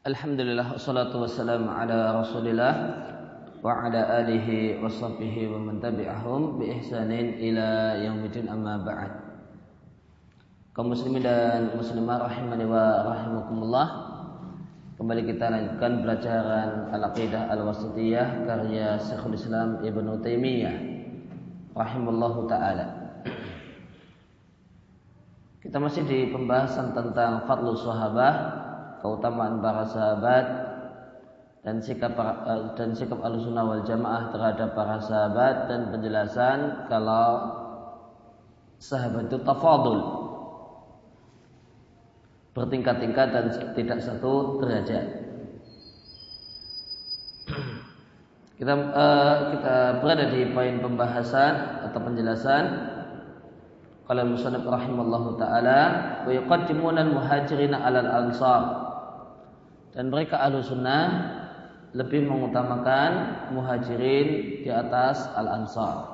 Alhamdulillah wassalatu wassalamu ala Rasulillah wa ala alihi wa sahbihi wa man tabi'ahum bi ihsanin ila yaumil amma ba'd. Kaum muslimin dan muslimah rahimani wa rahimakumullah. Kembali kita lanjutkan pelajaran Al-Aqidah Al-Wasitiyah karya Syekhul Islam Ibnu Taimiyah rahimallahu taala. Kita masih di pembahasan tentang fadlu sahabah keutamaan para sahabat dan sikap eh, dan sikap al-sunnah wal jamaah terhadap para sahabat dan penjelasan kalau sahabat itu tafadul. Bertingkat-tingkat dan tidak satu derajat. Kita uh, kita berada di poin pembahasan atau penjelasan. Kalau musannaf rahimallahu taala wa yuqaddimuna al-muhajirin 'ala al-ansar dan mereka ahlu sunnah lebih mengutamakan muhajirin di atas al-ansar.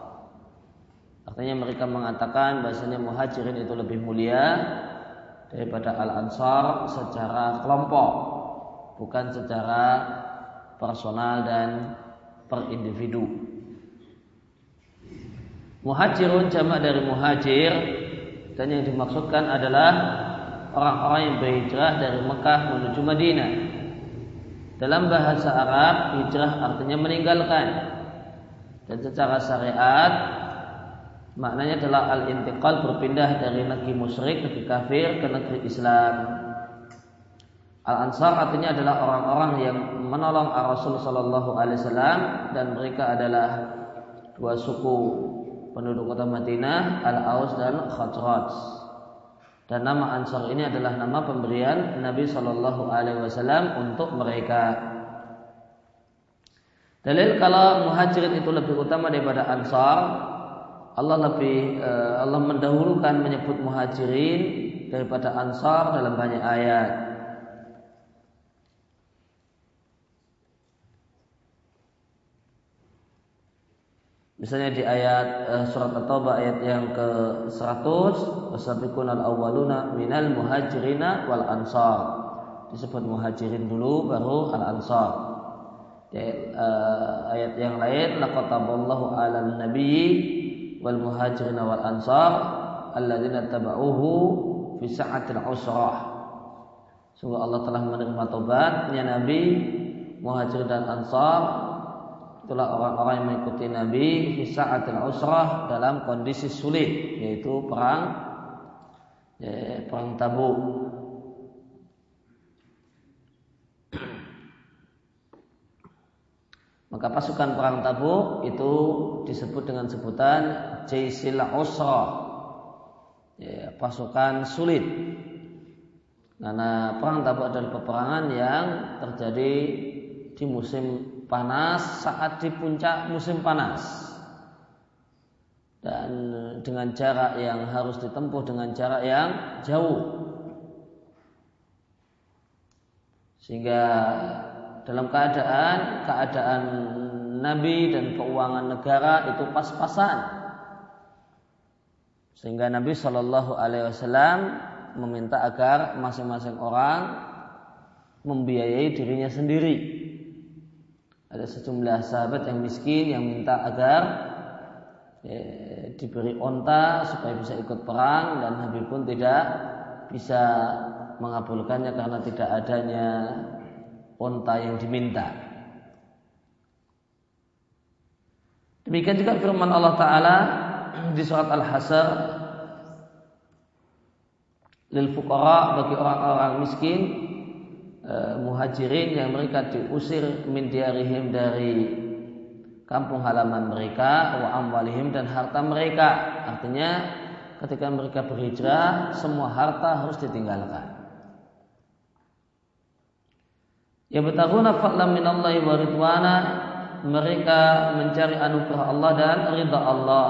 Artinya mereka mengatakan bahasanya muhajirin itu lebih mulia daripada al-ansar secara kelompok, bukan secara personal dan per individu. Muhajirun jamak dari muhajir dan yang dimaksudkan adalah orang-orang yang berhijrah dari Mekah menuju Madinah. Dalam bahasa Arab, hijrah artinya meninggalkan. Dan secara syariat, maknanya adalah al-intiqal berpindah dari negeri musyrik, negeri kafir ke negeri Islam. Al-Ansar artinya adalah orang-orang yang menolong Rasul Shallallahu Alaihi Wasallam dan mereka adalah dua suku penduduk kota Madinah, Al-Aus dan Khazraj. Dan nama Ansar ini adalah nama pemberian Nabi Shallallahu Alaihi Wasallam untuk mereka. Dalil kalau muhajirin itu lebih utama daripada Ansar, Allah lebih eh, Allah mendahulukan menyebut muhajirin daripada Ansar dalam banyak ayat. Misalnya di ayat uh, surat At-Taubah ayat yang ke-100, wasabiqun al-awwaluna minal muhajirina wal ansar. Disebut muhajirin dulu baru al-ansar. Di uh, ayat yang lain laqad taballahu 'alal nabiyyi wal muhajirina wal ansar alladzina tabauhu fi sa'atil usrah. Sungguh Allah telah menerima tobatnya Nabi, muhajir dan ansar itulah orang-orang yang mengikuti Nabi di saat usrah dalam kondisi sulit yaitu perang ya, perang Tabuk. Maka pasukan perang Tabuk itu disebut dengan sebutan Jaisil Usra. Ya, pasukan sulit. Karena perang Tabuk adalah peperangan yang terjadi di musim panas saat di puncak musim panas. Dan dengan jarak yang harus ditempuh dengan jarak yang jauh. Sehingga dalam keadaan keadaan Nabi dan keuangan negara itu pas-pasan. Sehingga Nabi Shallallahu Alaihi Wasallam meminta agar masing-masing orang membiayai dirinya sendiri ada sejumlah sahabat yang miskin yang minta agar ya, diberi onta supaya bisa ikut perang dan Nabi pun tidak bisa mengabulkannya karena tidak adanya onta yang diminta. Demikian juga firman Allah Ta'ala di surat Al-Hasr lil fuqara bagi orang-orang miskin Eh, muhajirin yang mereka diusir min diarihim dari kampung halaman mereka wa amwalihim dan harta mereka. Artinya ketika mereka berhijrah semua harta harus ditinggalkan. Ya betahuna fa'lam minallahi wa ridwana. Mereka mencari anugerah Allah dan ridha Allah.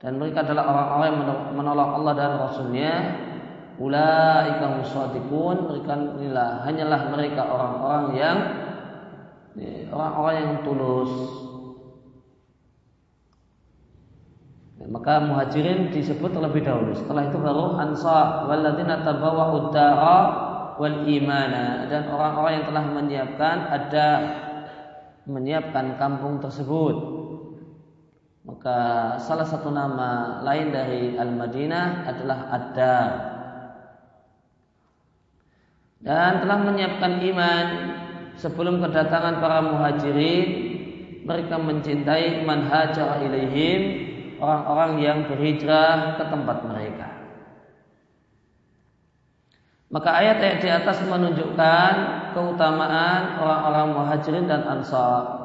Dan mereka adalah orang-orang yang menolong Allah dan Rasulnya ulaika mereka inilah hanyalah mereka orang-orang yang orang-orang yang tulus. Maka muhajirin disebut terlebih dahulu. Setelah itu baru ansar walladzina tabawwa'ud dara wal imana. Dan orang-orang yang telah menyiapkan ada menyiapkan kampung tersebut. Maka salah satu nama lain dari Al-Madinah adalah Ad-Dar dan telah menyiapkan iman sebelum kedatangan para muhajirin. Mereka mencintai man hajar ilaihim orang-orang yang berhijrah ke tempat mereka. Maka ayat-ayat di atas menunjukkan keutamaan orang-orang muhajirin dan ansar.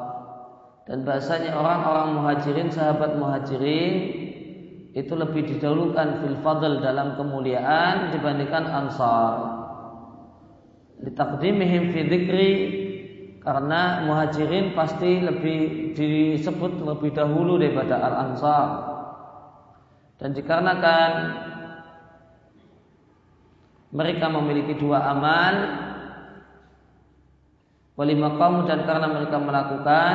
Dan bahasanya orang-orang muhajirin sahabat muhajirin itu lebih didahulukan fil fadl dalam kemuliaan dibandingkan ansar ditakdimihim fi dzikri karena muhajirin pasti lebih disebut lebih dahulu daripada al-ansar. Dan dikarenakan mereka memiliki dua amal walima kaum dan karena mereka melakukan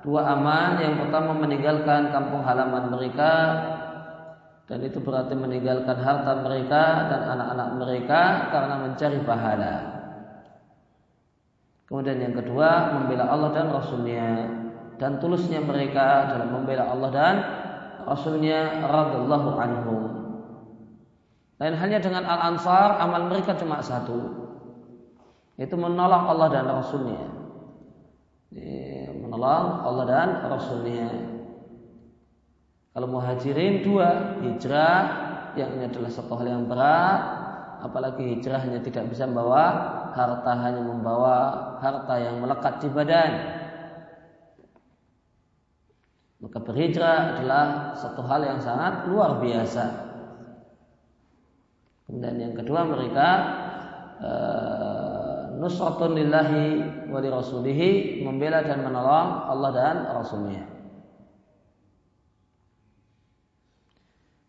dua amal yang pertama meninggalkan kampung halaman mereka dan itu berarti meninggalkan harta mereka dan anak-anak mereka karena mencari pahala. Kemudian yang kedua membela Allah dan Rasulnya dan tulusnya mereka dalam membela Allah dan Rasulnya radhiallahu anhum. Lain halnya dengan Al Ansar amal mereka cuma satu, yaitu menolong Allah dan Rasulnya. Menolong Allah dan Rasulnya. Kalau muhajirin dua, hijrah yang ini adalah satu hal yang berat, apalagi hijrah hanya tidak bisa membawa harta, hanya membawa harta yang melekat di badan. Maka berhijrah adalah satu hal yang sangat luar biasa. Kemudian yang kedua mereka uh, nusratun lillahi wa rasulihi membela dan menolong Allah dan Rasulnya.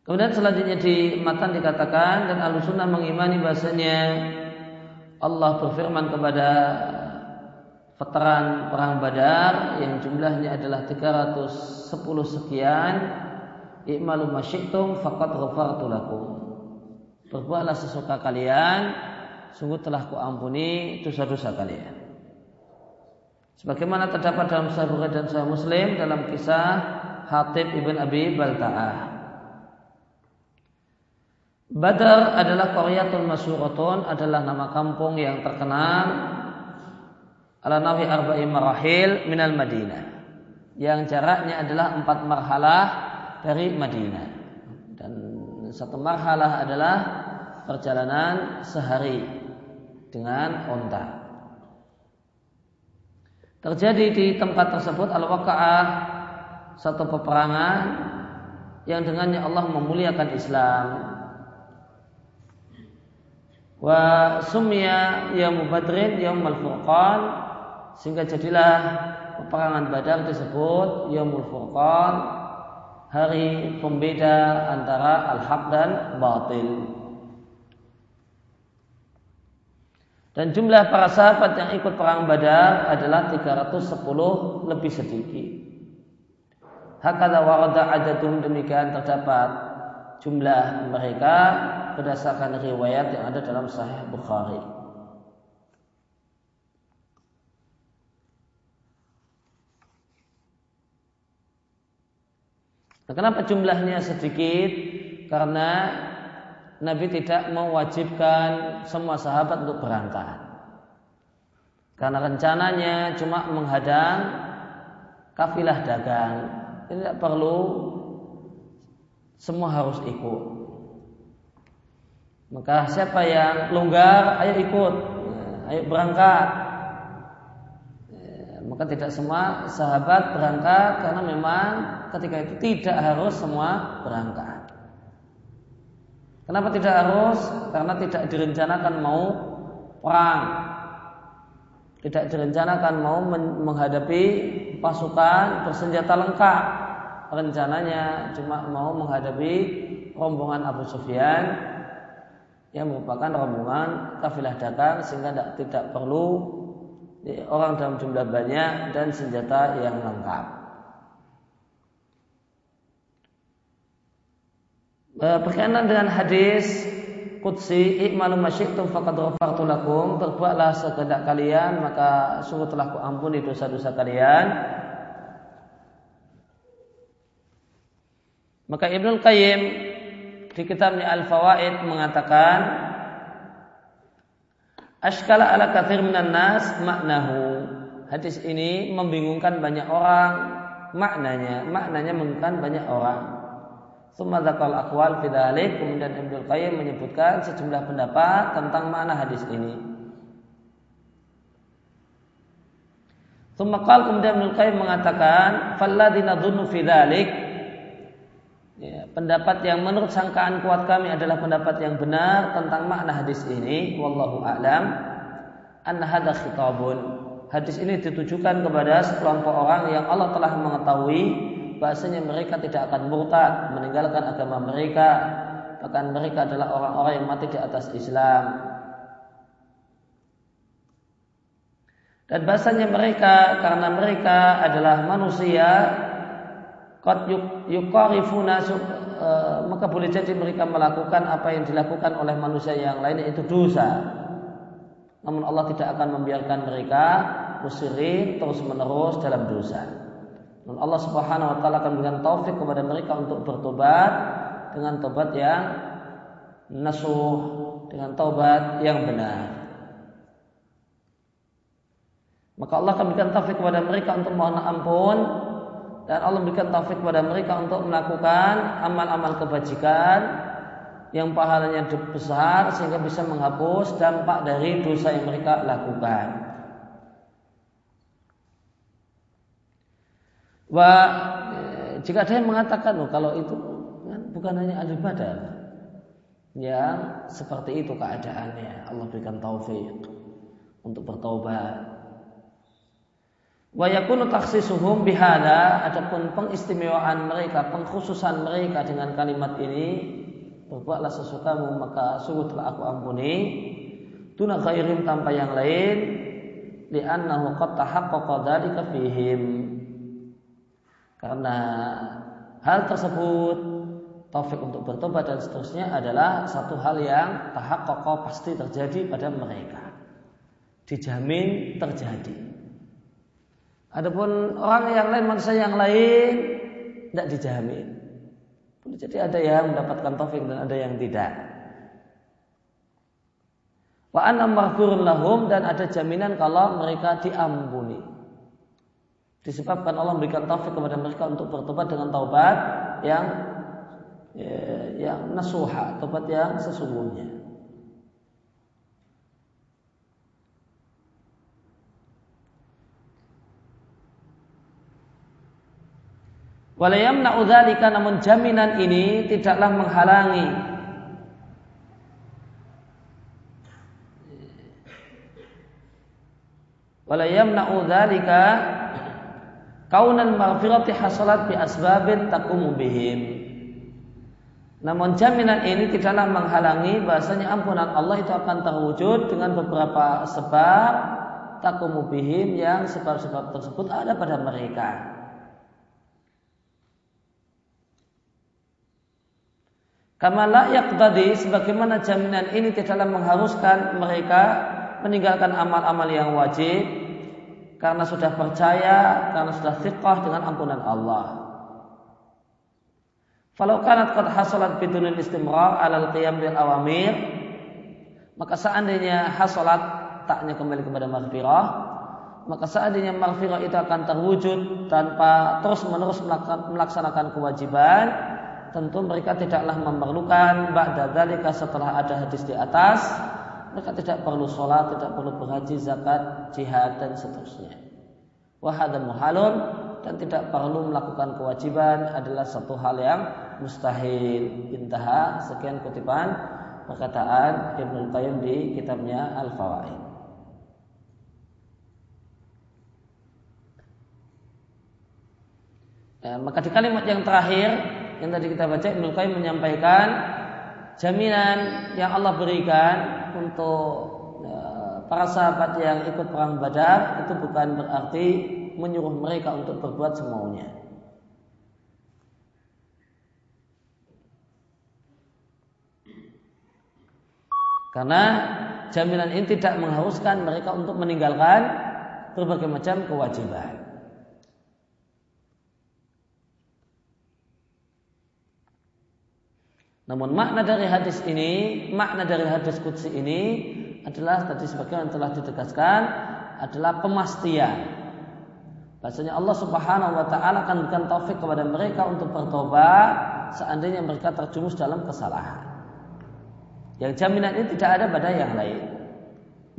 Kemudian selanjutnya di matan dikatakan dan al sunnah mengimani bahasanya Allah berfirman kepada veteran perang Badar yang jumlahnya adalah 310 sekian i'malu masyitum faqad ghafartu lakum. Berbuatlah sesuka kalian sungguh telah kuampuni dosa-dosa kalian. Sebagaimana terdapat dalam Sahih dan Sahih Muslim dalam kisah Hatib ibn Abi Balta'ah Badar adalah Qaryatul Masyuratun adalah nama kampung yang terkenal. Ala nawi arba'i marahil minal Madinah. Yang jaraknya adalah empat marhalah dari Madinah. Dan satu marhalah adalah perjalanan sehari dengan onta. Terjadi di tempat tersebut al-waqa'ah satu peperangan yang dengannya Allah memuliakan Islam wa sumya yaum badrin yaumul furqan sehingga jadilah peperangan badar disebut yaumul furqan hari pembeda antara al-haq dan batil. Dan jumlah para sahabat yang ikut perang badar adalah 310 lebih sedikit. Hakada warada adadum demikian terdapat jumlah mereka berdasarkan riwayat yang ada dalam Sahih Bukhari. Nah, kenapa jumlahnya sedikit? Karena Nabi tidak mewajibkan semua sahabat untuk berangkat. Karena rencananya cuma menghadang kafilah dagang. Tidak perlu semua harus ikut. Maka siapa yang longgar, ayo ikut, ayo berangkat. Maka tidak semua sahabat berangkat karena memang ketika itu tidak harus semua berangkat. Kenapa tidak harus? Karena tidak direncanakan mau perang. Tidak direncanakan mau menghadapi pasukan bersenjata lengkap rencananya cuma mau menghadapi rombongan Abu Sufyan yang merupakan rombongan kafilah dagang sehingga tidak, tidak perlu orang dalam jumlah banyak dan senjata yang lengkap. Berkaitan dengan hadis Qudsi i'malu masyitum faqad ghafartu lakum berbuatlah sekehendak kalian maka sungguh telah kuampuni dosa-dosa kalian maka Ibnu Qayyim di kitabnya Al-Fawaid mengatakan Ashkala ala kathir minan nas maknahu. Hadis ini membingungkan banyak orang maknanya. Maknanya membingungkan banyak orang. Summa dzakal aqwal fi kemudian Ibnu Qayyim menyebutkan sejumlah pendapat tentang makna hadis ini. Summa kemudian Ibnu Qayyim mengatakan falladzina dzunnu fi Ya, pendapat yang menurut sangkaan kuat kami adalah pendapat yang benar tentang makna hadis ini. Wallahu a'lam. An hadha khitabun. Hadis ini ditujukan kepada sekelompok orang yang Allah telah mengetahui bahasanya mereka tidak akan murtad, meninggalkan agama mereka, bahkan mereka adalah orang-orang yang mati di atas Islam. Dan bahasanya mereka karena mereka adalah manusia Qad yuqarifuna e, maka boleh jadi mereka melakukan apa yang dilakukan oleh manusia yang lain yaitu dosa. Namun Allah tidak akan membiarkan mereka musirin terus menerus dalam dosa. Dan Allah Subhanahu wa taala akan memberikan taufik kepada mereka untuk bertobat dengan tobat yang nasuh, dengan tobat yang benar. Maka Allah akan memberikan taufik kepada mereka untuk mohon ampun dan Allah berikan taufik kepada mereka untuk melakukan amal-amal kebajikan yang pahalanya besar sehingga bisa menghapus dampak dari dosa yang mereka lakukan. Wah, jika ada yang mengatakan loh kalau itu kan bukan hanya ahli badar yang seperti itu keadaannya Allah berikan taufik untuk bertaubat Wa yakunu taksisuhum bihada adapun pengistimewaan mereka, pengkhususan mereka dengan kalimat ini berbuatlah sesukamu maka sungguh telah aku ampuni. Tuna khairim tanpa yang lain li'annahu qad tahaqqaqa dzalika fihim. Karena hal tersebut taufik untuk bertobat dan seterusnya adalah satu hal yang tahaqqaqa pasti terjadi pada mereka. Dijamin terjadi Adapun orang yang lain, manusia yang lain tidak dijamin. Jadi ada yang mendapatkan taufik dan ada yang tidak. Wa lahum dan ada jaminan kalau mereka diampuni. Disebabkan Allah memberikan taufik kepada mereka untuk bertobat dengan taubat yang ya, yang nasuha, taubat yang sesungguhnya. Walayam na'udzalika namun jaminan ini tidaklah menghalangi Walayam na'udzalika kaunan maghfirati hasalat bi asbabin takumu bihim. Namun jaminan ini tidaklah menghalangi bahasanya ampunan Allah itu akan terwujud dengan beberapa sebab takumu bihim yang sebab-sebab tersebut ada pada mereka. Kama layak tadi sebagaimana jaminan ini tidaklah mengharuskan mereka meninggalkan amal-amal yang wajib karena sudah percaya, karena sudah thiqah dengan ampunan Allah. Falau kanat qad hasalat bidunil istimrar alal qiyam bil awamir maka seandainya hasalat taknya kembali kepada maghfirah maka seandainya maghfirah itu akan terwujud tanpa terus menerus melaksanakan kewajiban tentu mereka tidaklah memerlukan ba'da dzalika setelah ada hadis di atas mereka tidak perlu sholat, tidak perlu berhaji, zakat, jihad dan seterusnya. Wahada muhalun dan tidak perlu melakukan kewajiban adalah satu hal yang mustahil. Intaha sekian kutipan perkataan Ibnu Qayyim di kitabnya Al-Fawaid. Ya, maka di kalimat yang terakhir yang tadi kita baca Ibnu Qayyim menyampaikan jaminan yang Allah berikan untuk ya, para sahabat yang ikut perang Badar itu bukan berarti menyuruh mereka untuk berbuat semaunya. Karena jaminan ini tidak mengharuskan mereka untuk meninggalkan berbagai macam kewajiban. Namun makna dari hadis ini, makna dari hadis kudsi ini adalah tadi sebagaimana telah ditegaskan adalah pemastian. Bahasanya Allah Subhanahu wa taala akan berikan taufik kepada mereka untuk bertobat seandainya mereka terjumus dalam kesalahan. Yang jaminan ini tidak ada pada yang lain.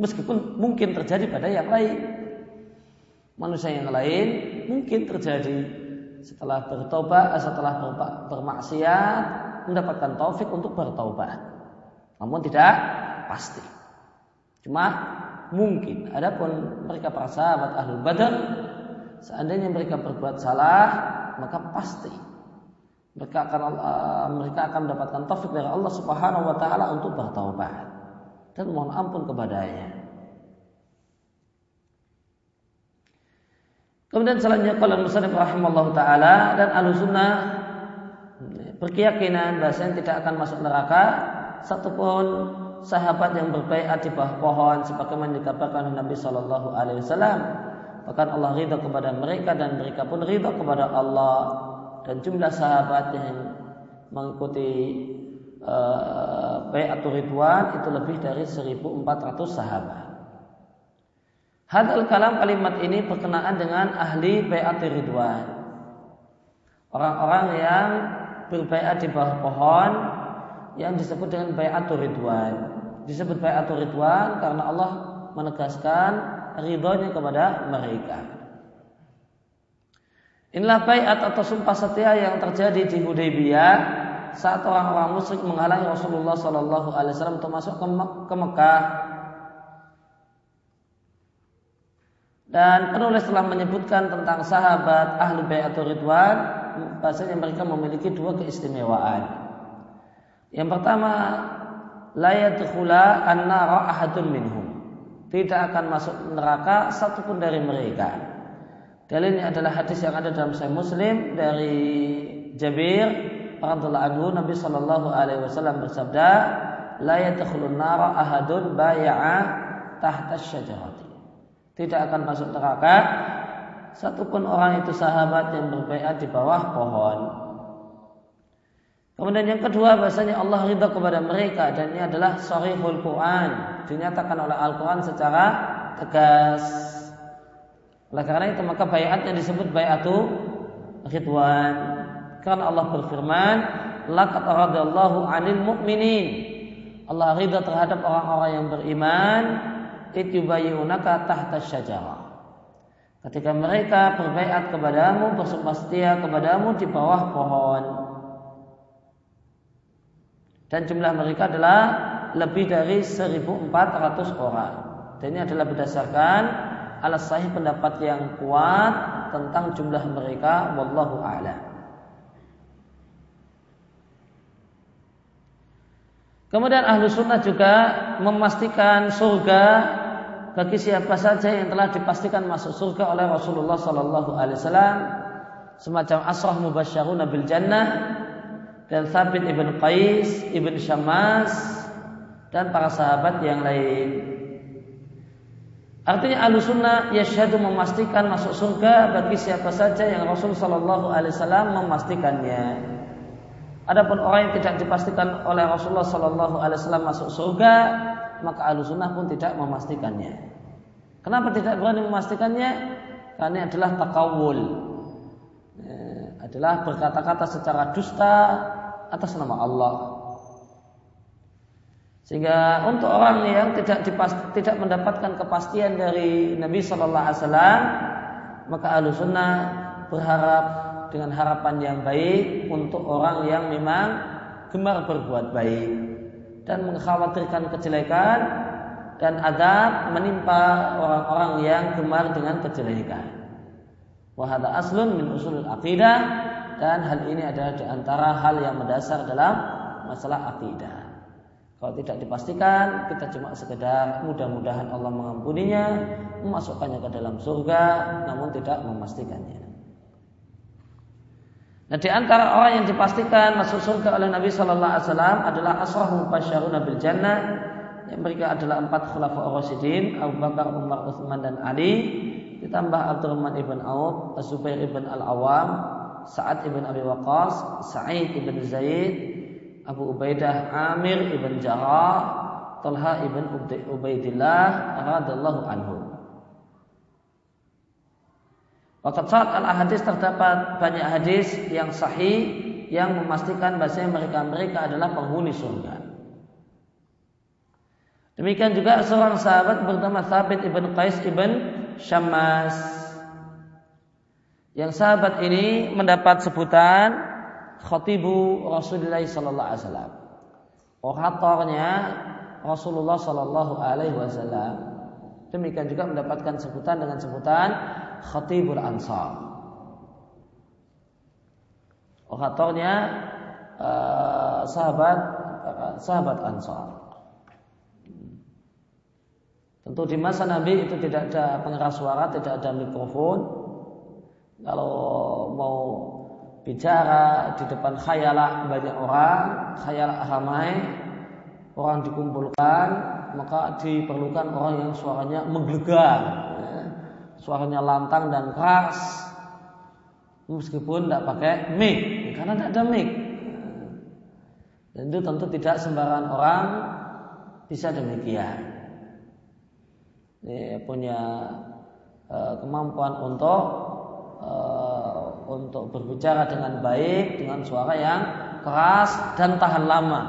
Meskipun mungkin terjadi pada yang lain. Manusia yang lain mungkin terjadi setelah bertobat, setelah bermaksiat, mendapatkan taufik untuk bertaubat. Namun tidak pasti. Cuma mungkin. Adapun mereka para sahabat ahlul badar, seandainya mereka berbuat salah, maka pasti mereka akan uh, mereka akan mendapatkan taufik dari Allah Subhanahu wa taala untuk bertaubat dan mohon ampun kepadanya. Kemudian selanjutnya kalau musannif rahimallahu taala dan sunnah berkeyakinan bahasanya tidak akan masuk neraka satupun sahabat yang berbaikat di bawah pohon sebagaimana dikabarkan Nabi Shallallahu Alaihi Wasallam bahkan Allah ridha kepada mereka dan mereka pun ridha kepada Allah dan jumlah sahabat yang mengikuti uh, bai'atul ridwan itu lebih dari 1400 sahabat. Hadal kalam kalimat ini berkenaan dengan ahli bai'atul ridwan. Orang-orang yang berbaiat di bawah pohon yang disebut dengan bayatul ridwan. Disebut bayatul ridwan karena Allah menegaskan ridhonya kepada mereka. Inilah bayat atau sumpah setia yang terjadi di Hudaybiyah saat orang-orang musyrik menghalangi Rasulullah Shallallahu Alaihi Wasallam untuk masuk ke, Me ke Mekah. Dan penulis telah menyebutkan tentang sahabat ahlu bayatul ridwan bahasanya mereka memiliki dua keistimewaan. Yang pertama, la yadkhula an-nara ahadun minhum. Tidak akan masuk neraka satupun dari mereka. Dalilnya adalah hadis yang ada dalam Sahih Muslim dari Jabir radhiyallahu anhu Nabi sallallahu alaihi wasallam bersabda, "La yadkhulun nara ahadun bay'a tahta syajarati." Tidak akan masuk neraka satupun orang itu sahabat yang berbaikat di bawah pohon. Kemudian yang kedua bahasanya Allah ridha kepada mereka dan ini adalah sahihul Quran dinyatakan oleh Al-Quran secara tegas. Oleh karena itu maka bayatnya disebut bayatu ridwan. Karena Allah berfirman, laqad radallahu 'anil mu'minin. Allah ridha terhadap orang-orang yang beriman, itubayyunaka tahta syajarah. Ketika mereka berbaikat kepadamu, bersumpah setia kepadamu di bawah pohon. Dan jumlah mereka adalah lebih dari 1400 orang. Dan ini adalah berdasarkan alas sahih pendapat yang kuat tentang jumlah mereka wallahu a'lam. Kemudian ahlu sunnah juga memastikan surga bagi siapa saja yang telah dipastikan masuk surga oleh Rasulullah Sallallahu Alaihi Wasallam semacam asrah mubasyarun bil jannah dan Thabit ibn Qais ibn Syamas dan para sahabat yang lain. Artinya ahlu sunnah yashadu memastikan masuk surga bagi siapa saja yang Rasul Sallallahu Alaihi Wasallam memastikannya. Adapun orang yang tidak dipastikan oleh Rasulullah Sallallahu Alaihi Wasallam masuk surga, maka ahlu sunnah pun tidak memastikannya. Kenapa tidak berani memastikannya? Karena adalah takawul. Eh, adalah berkata-kata secara dusta atas nama Allah. Sehingga untuk orang yang tidak dipast, tidak mendapatkan kepastian dari Nabi Shallallahu Alaihi Wasallam, maka ahlu sunnah berharap dengan harapan yang baik untuk orang yang memang gemar berbuat baik dan mengkhawatirkan kejelekan dan adab menimpa orang-orang yang gemar dengan kejelekan. Wahada aslun min usul akidah dan hal ini adalah di antara hal yang mendasar dalam masalah akidah. Kalau tidak dipastikan, kita cuma sekedar mudah-mudahan Allah mengampuninya, memasukkannya ke dalam surga, namun tidak memastikannya. Nah, di antara orang yang dipastikan masuk surga oleh Nabi Shallallahu Alaihi Wasallam adalah asrahul basyaruna bil jannah yang mereka adalah empat khulafa Rasyidin Abu Bakar, Umar, Utsman dan Ali ditambah Abdurrahman ibn Auf, Zubair ibn Al-Awam, Sa'ad ibn Abi Waqqas, Sa'id ibn Zaid, Abu Ubaidah Amir ibn Jarrah, Talha ibn Ubaidillah radhiyallahu anhu. Waqat saat al-hadis terdapat banyak hadis yang sahih yang memastikan bahasa mereka-mereka adalah penghuni surga. Demikian juga seorang sahabat bernama Thabit ibn Qais ibn Syammas. Yang sahabat ini mendapat sebutan khatibu Rasulullah sallallahu alaihi wasallam. Oratornya Rasulullah sallallahu alaihi wasallam. Demikian juga mendapatkan sebutan dengan sebutan khatibul ansar. Oratornya uh, sahabat uh, sahabat ansar. Tentu di masa Nabi itu tidak ada pengeras suara, tidak ada mikrofon. Kalau mau bicara di depan khayalah banyak orang, khayalah ramai, orang dikumpulkan, maka diperlukan orang yang suaranya menggelegar. Suaranya lantang dan keras, meskipun tidak pakai mic, karena tidak ada mic. Dan itu tentu tidak sembarangan orang bisa demikian ya, punya uh, kemampuan untuk uh, untuk berbicara dengan baik dengan suara yang keras dan tahan lama.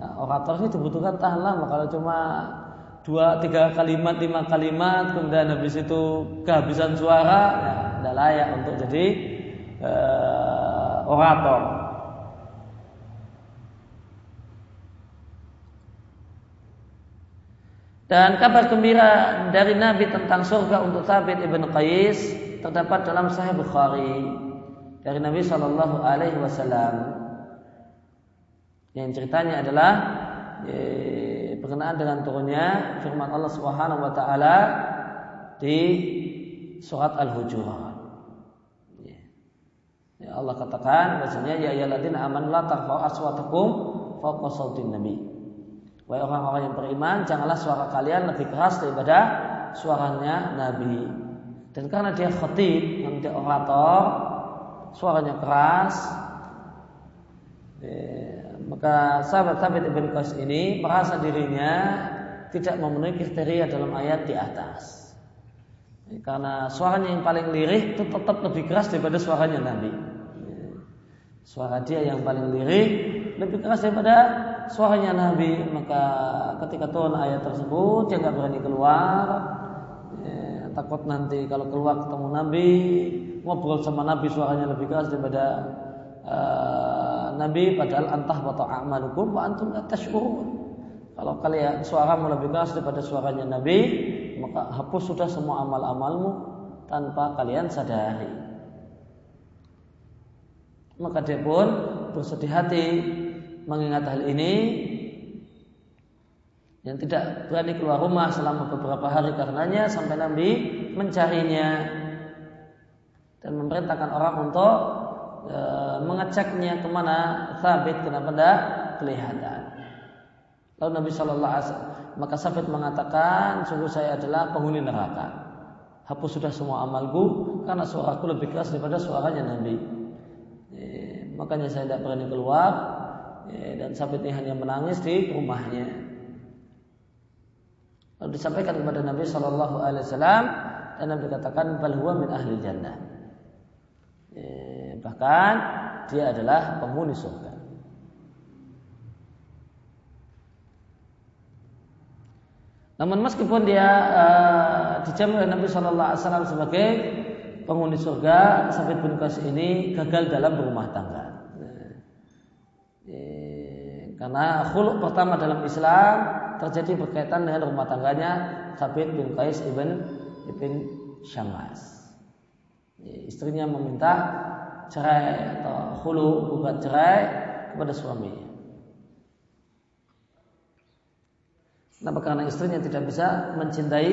Nah, orator ini dibutuhkan tahan lama. Kalau cuma dua tiga kalimat lima kalimat kemudian habis itu kehabisan suara, ya, tidak layak untuk jadi uh, orator. Dan kabar gembira dari Nabi tentang surga untuk Thabit ibn Qais terdapat dalam Sahih Bukhari dari Nabi Shallallahu Alaihi Wasallam. Yang ceritanya adalah e, berkenaan dengan turunnya firman Allah Subhanahu Wa Taala di surat Al-Hujurat. Ya Allah katakan bahasanya ya ayyuhalladzina amanu la tarfa'u aswatakum fawqa sautin nabi. Wahai orang-orang yang beriman, janganlah suara kalian lebih keras daripada suaranya Nabi. Dan karena dia khatib, yang dia orator, suaranya keras, eh, maka sahabat sahabat Ibn Qais ini merasa dirinya tidak memenuhi kriteria dalam ayat di atas. Eh, karena suaranya yang paling lirih itu tetap lebih keras daripada suaranya Nabi. Eh, suara dia yang paling lirih lebih keras daripada suaranya Nabi maka ketika turun ayat tersebut dia nggak berani keluar ya, takut nanti kalau keluar ketemu Nabi ngobrol sama Nabi suaranya lebih keras daripada uh, Nabi padahal antah wa ta'amalukum wa antum tashurun kalau kalian suaramu lebih keras daripada suaranya Nabi maka hapus sudah semua amal-amalmu tanpa kalian sadari. Maka dia pun bersedih hati mengingat hal ini yang tidak berani keluar rumah selama beberapa hari karenanya sampai Nabi mencarinya dan memerintahkan orang untuk e, mengeceknya ke mana Thabit kenapa tidak kelihatan. Lalu Nabi Shallallahu Alaihi Wasallam maka Thabit mengatakan sungguh saya adalah penghuni neraka. Hapus sudah semua amalku karena suaraku lebih keras daripada suaranya Nabi. E, makanya saya tidak berani keluar ya, dan Sabit ini hanya menangis di rumahnya. Lalu disampaikan kepada Nabi Shallallahu Alaihi Wasallam dan Nabi katakan balhuwa min ahli jannah. Ya, bahkan dia adalah penghuni surga. Namun meskipun dia uh, dijamin oleh Nabi Shallallahu Alaihi Wasallam sebagai penghuni surga, Sabit bin Qais ini gagal dalam berumah tangga. Karena khuluk pertama dalam Islam terjadi berkaitan dengan rumah tangganya Thabit bin Qais ibn ibn Syamas. Istrinya meminta cerai atau khulu gugat cerai kepada suaminya. Kenapa? Karena istrinya tidak bisa mencintai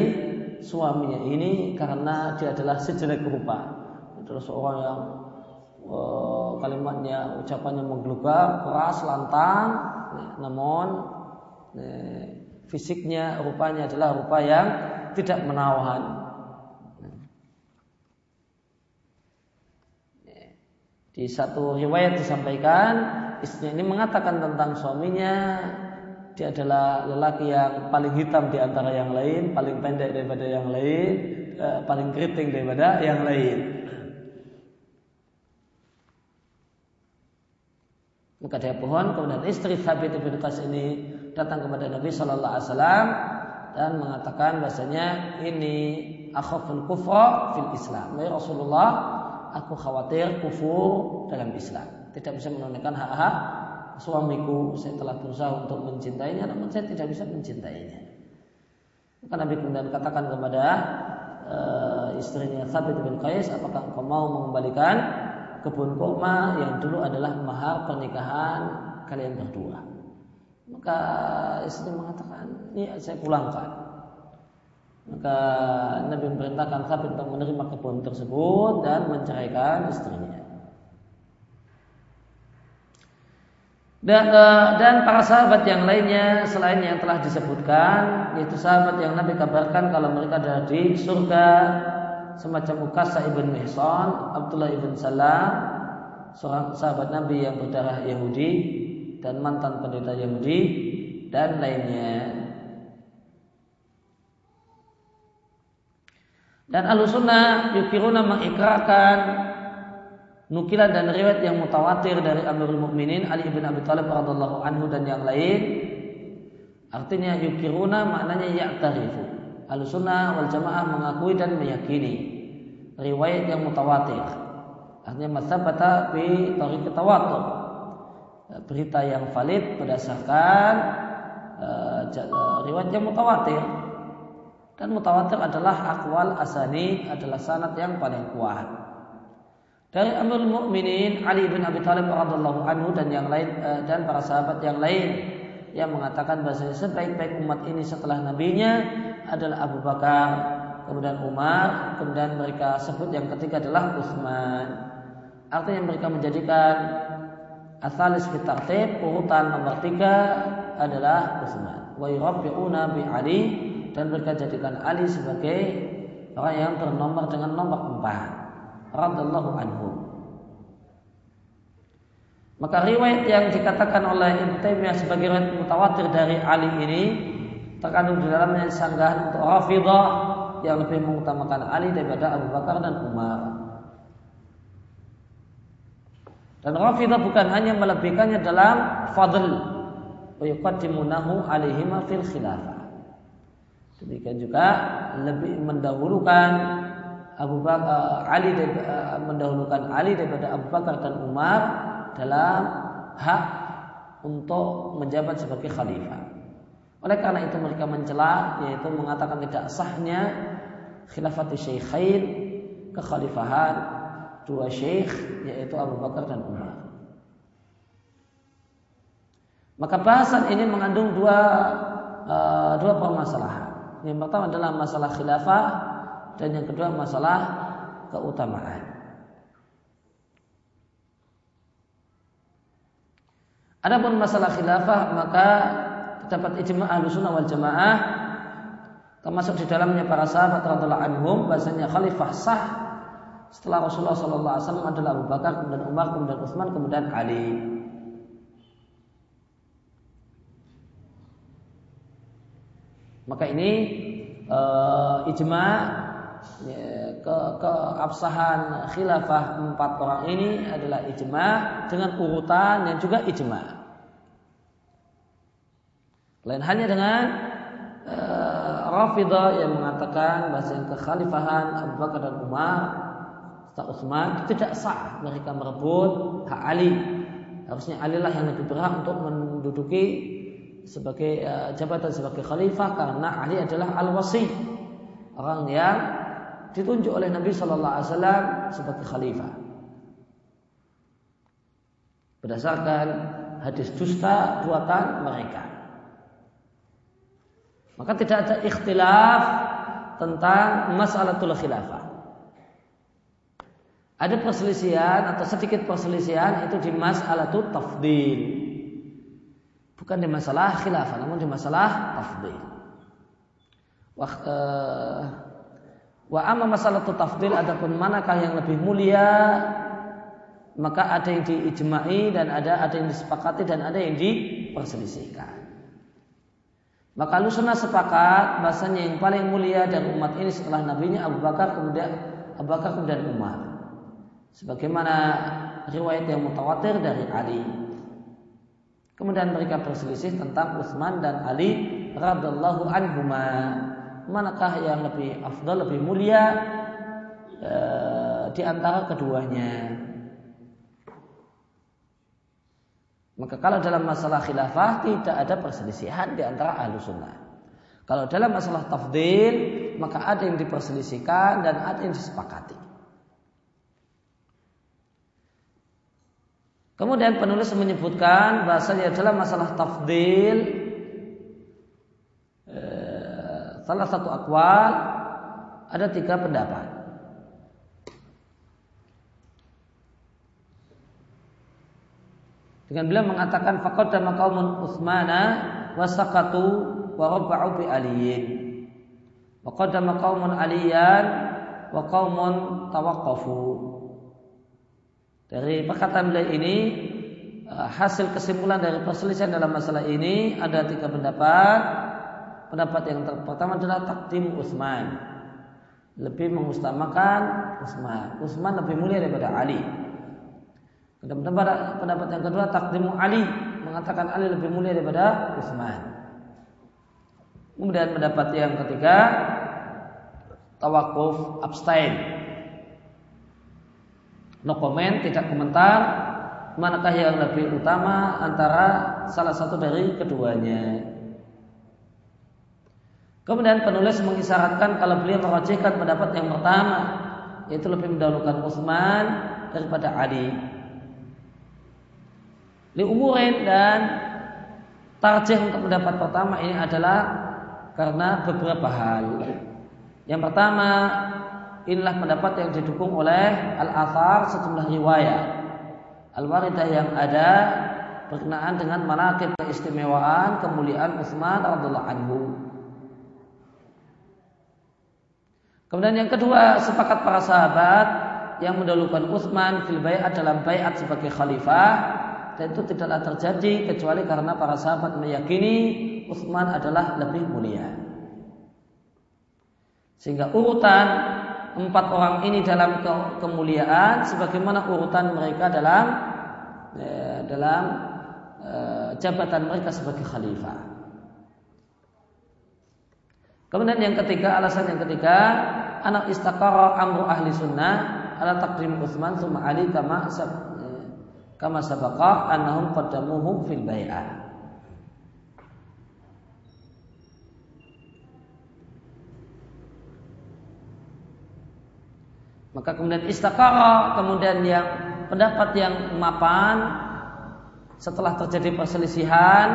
suaminya ini karena dia adalah sejelek rupa. Adalah seorang yang uh, kalimatnya, ucapannya menggelegar, keras, lantang, namun fisiknya rupanya adalah rupa yang tidak menawan. Di satu riwayat disampaikan istri ini mengatakan tentang suaminya dia adalah lelaki yang paling hitam di antara yang lain, paling pendek daripada yang lain, eh, paling keriting daripada yang lain. Maka dia pohon, kemudian istri Thabit bin Qas ini datang kepada Nabi Shallallahu Alaihi Wasallam dan mengatakan bahasanya ini akhaful kufra fil Islam. Ya Rasulullah, aku khawatir kufur dalam Islam. Tidak bisa menunaikan hak-hak suamiku. Saya telah berusaha untuk mencintainya, namun saya tidak bisa mencintainya. Maka Nabi kemudian katakan kepada uh, istrinya Thabit bin Qais, apakah engkau mau mengembalikan kebun kurma yang dulu adalah mahar pernikahan kalian berdua. Maka istri mengatakan, ya saya pulangkan. Maka Nabi memerintahkan Khabib untuk menerima kebun tersebut dan menceraikan istrinya. Dan, eh, dan para sahabat yang lainnya selain yang telah disebutkan, yaitu sahabat yang Nabi kabarkan kalau mereka ada di surga, semacam Ukasa ibn Mihsan, Abdullah ibn Salam, seorang sahabat Nabi yang berdarah Yahudi dan mantan pendeta Yahudi dan lainnya. Dan Ahlussunnah yukiruna mengikrarkan nukilan dan riwayat yang mutawatir dari Amirul Mukminin Ali bin Abi Thalib radhiallahu anhu dan yang lain. Artinya yukiruna maknanya ya'tarifu. Al-Sunnah wal Jamaah mengakui dan meyakini riwayat yang mutawatir. Artinya masabata bi tariq tawatur. Berita yang valid berdasarkan uh, riwayat yang mutawatir. Dan mutawatir adalah akwal asani adalah sanad yang paling kuat. Dari Amirul Mukminin Ali bin Abi Thalib radhiallahu anhu dan yang lain uh, dan para sahabat yang lain yang mengatakan bahasa sebaik-baik umat ini setelah nabinya adalah Abu Bakar, kemudian Umar, kemudian mereka sebut yang ketiga adalah Utsman. Artinya mereka menjadikan asalis fitartib urutan nomor tiga adalah Utsman. Wa yurabbi'una bi Ali dan mereka jadikan Ali sebagai orang yang bernomor dengan nomor empat. Radallahu anhu. Maka riwayat yang dikatakan oleh Ibnu Taimiyah sebagai riwayat mutawatir dari Ali ini terkandung di dalamnya sanggahan untuk Rafidah yang lebih mengutamakan Ali daripada Abu Bakar dan Umar. Dan Rafidah bukan hanya melebihkannya dalam fadl wa yuqaddimunahu alaihima fil khilafah. Demikian juga lebih mendahulukan Abu Bakar Ali mendahulukan Ali daripada Abu Bakar dan Umar dalam hak untuk menjabat sebagai khalifah. Oleh karena itu mereka mencela yaitu mengatakan tidak sahnya khilafat syekhain kekhalifahan dua syekh yaitu Abu Bakar dan Umar. Maka bahasan ini mengandung dua uh, dua permasalahan. Yang pertama adalah masalah khilafah dan yang kedua masalah keutamaan. Adapun masalah khilafah maka terdapat ijma ahlu sunnah wal jamaah termasuk di dalamnya para sahabat radhiallahu anhum bahasanya khalifah sah setelah Rasulullah wasallam adalah Abu Bakar kemudian Umar kemudian Utsman kemudian Ali maka ini uh, ijma ya, ke keabsahan khilafah empat orang ini adalah ijma dengan urutan yang juga ijma lain hanya dengan uh, Rafidah yang mengatakan bahasa yang kekhalifahan Abu Bakar dan Umar serta Utsman tidak sah mereka merebut hak Ali. Harusnya Ali lah yang lebih berhak untuk menduduki sebagai uh, jabatan sebagai khalifah karena Ali adalah al-wasi orang yang ditunjuk oleh Nabi Shallallahu Alaihi Wasallam sebagai khalifah berdasarkan hadis dusta buatan mereka. Maka tidak ada ikhtilaf tentang masalatul khilafah. Ada perselisihan atau sedikit perselisihan itu di masalatul tafdil. Bukan di masalah khilafah, namun di masalah tafdil. Wa, uh, wa amma masalah tafdil adapun manakah yang lebih mulia maka ada yang diijma'i dan ada ada yang disepakati dan ada yang diperselisihkan. Maka Lusuna sepakat bahasanya yang paling mulia dari umat ini setelah nabinya Abu Bakar kemudian Abu Bakar kemudian Umar. Sebagaimana riwayat yang mutawatir dari Ali. Kemudian mereka berselisih tentang Utsman dan Ali radhiyallahu anhuma. Manakah yang lebih afdal, lebih mulia e, di antara keduanya? Maka kalau dalam masalah khilafah tidak ada perselisihan di antara ahlu sunnah. Kalau dalam masalah tafdil maka ada yang diperselisihkan dan ada yang disepakati. Kemudian penulis menyebutkan bahasanya dalam masalah tafdil eh, salah satu akwal ada tiga pendapat. Dengan beliau mengatakan faqaddama qaumun Utsmana wa saqatu wa rabba'u bi aliyin. Wa qaddama qaumun aliyan wa qaumun tawaqqafu. Dari perkataan beliau ini eh, hasil kesimpulan dari perselisihan dalam masalah ini ada tiga pendapat. Pendapat yang pertama adalah takdim Utsman. Lebih mengutamakan Utsman. Utsman lebih mulia daripada Ali. Pendapat, pendapat yang kedua takdimu Ali mengatakan Ali lebih mulia daripada Utsman. Kemudian pendapat yang ketiga tawakuf abstain. No comment, tidak komentar manakah yang lebih utama antara salah satu dari keduanya. Kemudian penulis mengisyaratkan kalau beliau merajihkan pendapat yang pertama yaitu lebih mendahulukan Utsman daripada Ali umurin dan tarjih untuk pendapat pertama ini adalah karena beberapa hal. Yang pertama, inilah pendapat yang didukung oleh al-athar sejumlah riwayat al-waridah yang ada berkenaan dengan manakib keistimewaan kemuliaan Utsman radhiyallahu anhu. Kemudian yang kedua, sepakat para sahabat yang mendahulukan Utsman fil bai'at dalam bai'at sebagai khalifah dan itu tidaklah terjadi kecuali karena para sahabat meyakini Utsman adalah lebih mulia. Sehingga urutan empat orang ini dalam kemuliaan sebagaimana urutan mereka dalam eh, dalam eh, jabatan mereka sebagai khalifah. Kemudian yang ketiga, alasan yang ketiga, anak istakara amru ahli sunnah ala takdim Utsman summa Ali kama kama sabaqa annahum qaddamuhu fil bai'ah Maka kemudian istakara, kemudian yang pendapat yang mapan setelah terjadi perselisihan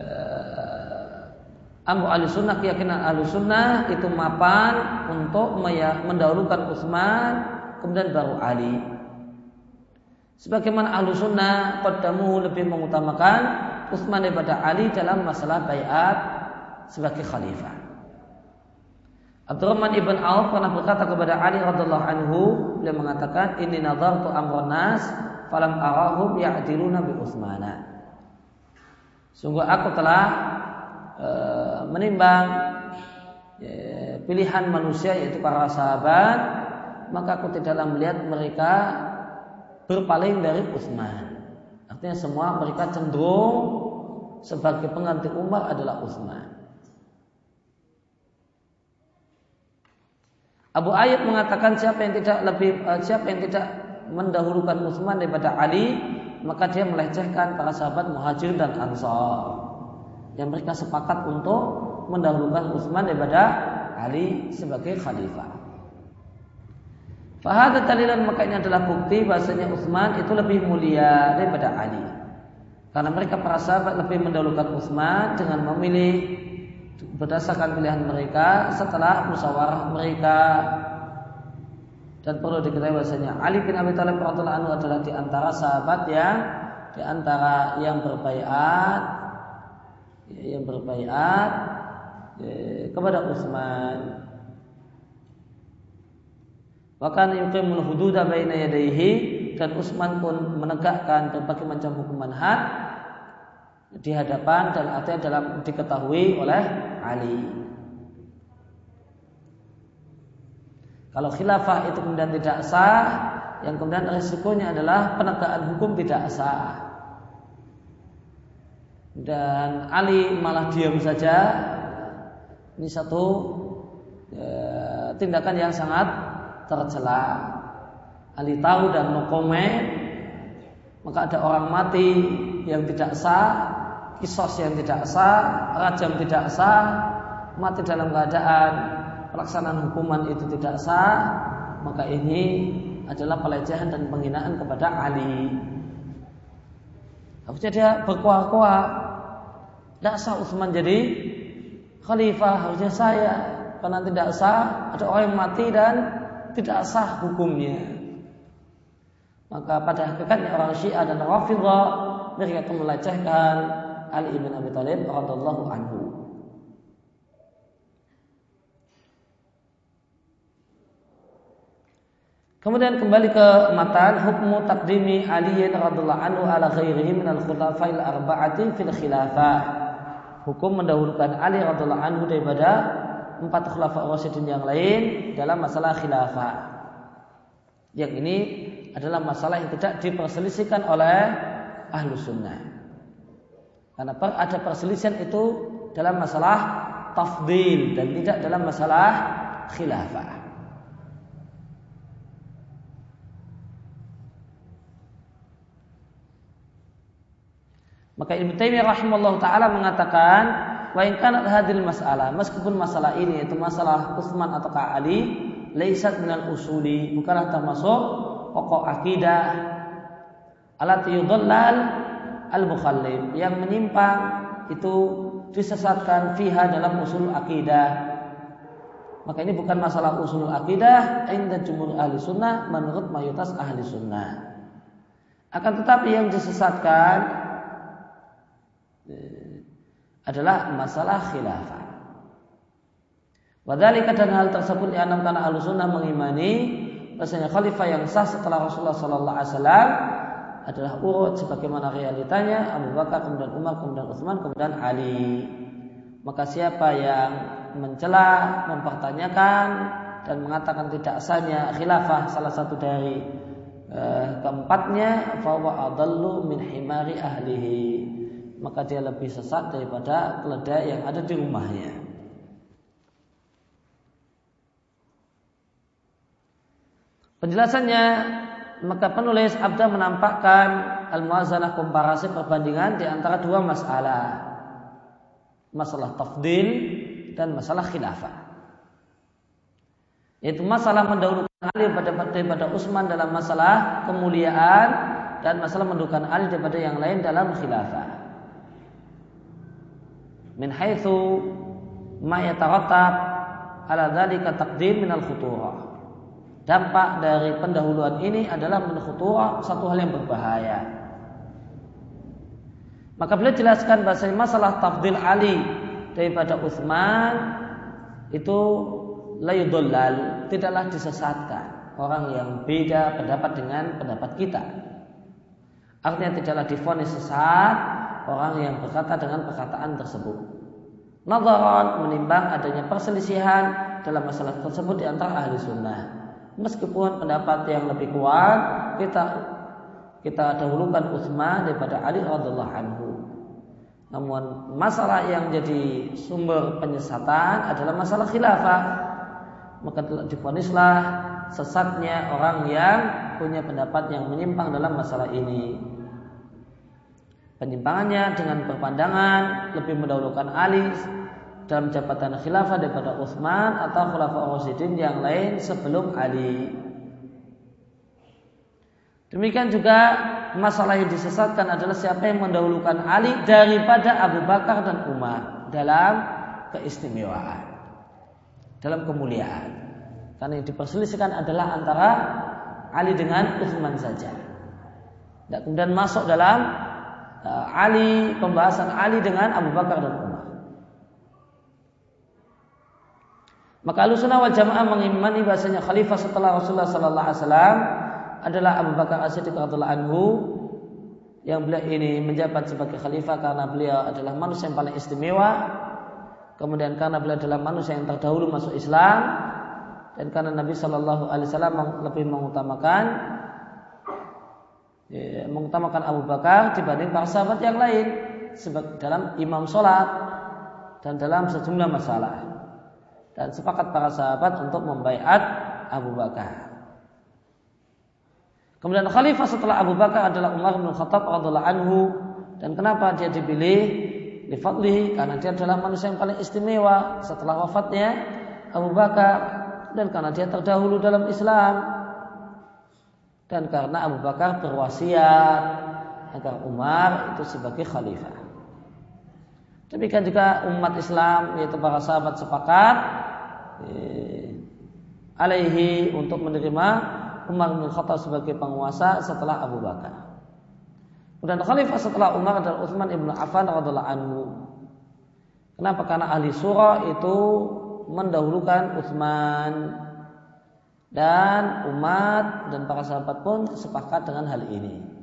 eh, Amru ahli sunnah keyakinan ahli sunnah itu mapan untuk mendahulukan Utsman kemudian baru Ali. Sebagaimana ahlu sunnah Qaddamu lebih mengutamakan Utsman daripada Ali dalam masalah bayat sebagai khalifah. Abdurrahman ibn Auf pernah berkata kepada Ali radhiallahu anhu, beliau mengatakan, "Ini nazartu amran nas, falam arahum ya'diluna bi Utsmana." Sungguh aku telah e, menimbang e, pilihan manusia yaitu para sahabat, maka aku tidaklah melihat mereka berpaling dari Utsman. Artinya semua mereka cenderung sebagai pengganti Umar adalah Utsman. Abu Ayyub mengatakan siapa yang tidak lebih uh, siapa yang tidak mendahulukan Utsman daripada Ali, maka dia melecehkan para sahabat Muhajir dan Ansar. Yang mereka sepakat untuk mendahulukan Utsman daripada Ali sebagai khalifah. Fahada talilan maka ini adalah bukti bahasanya Utsman itu lebih mulia daripada Ali. Karena mereka para sahabat lebih mendahulukan Utsman dengan memilih berdasarkan pilihan mereka setelah musyawarah mereka. Dan perlu diketahui bahasanya Ali bin Abi Thalib radhiyallahu anhu adalah di antara sahabat yang di antara yang berbaiat yang berbaiat ya, kepada Utsman. Bahkan yuqimul hududa baina yadayhi dan Utsman pun menegakkan berbagai macam hukuman had di hadapan dan artinya dalam diketahui oleh Ali. Kalau khilafah itu kemudian tidak sah, yang kemudian resikonya adalah penegakan hukum tidak sah. Dan Ali malah diam saja. Ini satu ya, tindakan yang sangat tercela. Ali tahu dan no maka ada orang mati yang tidak sah, kisos yang tidak sah, rajam tidak sah, mati dalam keadaan pelaksanaan hukuman itu tidak sah, maka ini adalah pelecehan dan penghinaan kepada Ali. Harusnya dia berkuah-kuah. Tidak sah Utsman jadi khalifah, harusnya saya. Karena tidak sah, ada orang yang mati dan tidak sah hukumnya. Maka pada hakikatnya orang Syiah dan Rafidah mereka itu melecehkan Ali bin Abi Thalib radhiyallahu anhu. Kemudian kembali ke matan hukmu takdimi Ali radhiyallahu anhu ala ghairihi min al khulafail arba'ati fil khilafah. Hukum mendahulukan Ali radhiyallahu anhu daripada empat khulafa rasyidin yang lain dalam masalah khilafah. Yang ini adalah masalah yang tidak diperselisihkan oleh ahlu sunnah. Karena ada perselisihan itu dalam masalah tafdil dan tidak dalam masalah khilafah. Maka Ibnu Taimiyah rahimahullah taala mengatakan, "Wa in kanat hadil masalah, meskipun masalah ini itu masalah Utsman atau Ali, laisat minal usuli, bukanlah termasuk pokok akidah alat yudallal al-mukhallif yang menyimpang itu disesatkan fiha dalam usul akidah. Maka ini bukan masalah usul akidah inda jumhur ahli sunnah menurut mayoritas ahli sunnah. Akan tetapi yang disesatkan Eh, adalah masalah khilafah. Wadhalika dan hal tersebut dianam karena ahlu sunnah mengimani bahasanya khalifah yang sah setelah Rasulullah Sallallahu Alaihi Wasallam adalah urut sebagaimana realitanya Abu Bakar kemudian Umar kemudian Utsman kemudian Ali. Maka siapa yang mencela, mempertanyakan dan mengatakan tidak sahnya khilafah salah satu dari eh, keempatnya fawa adallu min himari ahlihi maka dia lebih sesat daripada keledai yang ada di rumahnya. Penjelasannya maka penulis Abda menampakkan al-muazanah komparasi perbandingan di antara dua masalah. Masalah tafdil dan masalah khilafah. Yaitu masalah mendahulukan Ali daripada Utsman dalam masalah kemuliaan dan masalah mendahulukan Ali daripada yang lain dalam khilafah min haitsu ma ala dzalika taqdim min al-khuturah. Dampak dari pendahuluan ini adalah min khuturah satu hal yang berbahaya. Maka beliau jelaskan bahasa masalah tafdil Ali daripada Utsman itu layudollal tidaklah disesatkan orang yang beda pendapat dengan pendapat kita. Artinya tidaklah difonis sesat orang yang berkata dengan perkataan tersebut. Nazaran menimbang adanya perselisihan dalam masalah tersebut di antara ahli sunnah. Meskipun pendapat yang lebih kuat kita kita dahulukan Utsman daripada Ali radhiallahu anhu. Namun masalah yang jadi sumber penyesatan adalah masalah khilafah. Maka difonislah sesatnya orang yang punya pendapat yang menyimpang dalam masalah ini. Penyimpangannya dengan berpandangan lebih mendahulukan Ali dalam jabatan khilafah daripada Utsman atau khulafah Rasyidin yang lain sebelum Ali. Demikian juga masalah yang disesatkan adalah siapa yang mendahulukan Ali daripada Abu Bakar dan Umar dalam keistimewaan, dalam kemuliaan. Karena yang diperselisihkan adalah antara Ali dengan Utsman saja. Dan kemudian masuk dalam uh, Ali, pembahasan Ali dengan Abu Bakar dan. Maka Ahlussunnah wal Jamaah mengimani bahasanya khalifah setelah Rasulullah sallallahu alaihi wasallam adalah Abu Bakar As-Siddiq radhiyallahu anhu yang beliau ini menjabat sebagai khalifah karena beliau adalah manusia yang paling istimewa. Kemudian karena beliau adalah manusia yang terdahulu masuk Islam dan karena Nabi Shallallahu Alaihi Wasallam lebih mengutamakan ya, mengutamakan Abu Bakar dibanding para sahabat yang lain sebagai dalam imam sholat dan dalam sejumlah masalah dan sepakat para sahabat untuk membaiat Abu Bakar. Kemudian khalifah setelah Abu Bakar adalah Umar bin Khattab radhiallahu anhu dan kenapa dia dipilih? Lifadlihi karena dia adalah manusia yang paling istimewa setelah wafatnya Abu Bakar dan karena dia terdahulu dalam Islam dan karena Abu Bakar berwasiat agar Umar itu sebagai khalifah. Demikian juga umat Islam yaitu para sahabat sepakat eh, alaihi untuk menerima Umar bin Khattab sebagai penguasa setelah Abu Bakar. Dan khalifah setelah Umar adalah Utsman ibnu Affan radhiallahu anhu. Kenapa? Karena ahli surah itu mendahulukan Utsman dan umat dan para sahabat pun sepakat dengan hal ini.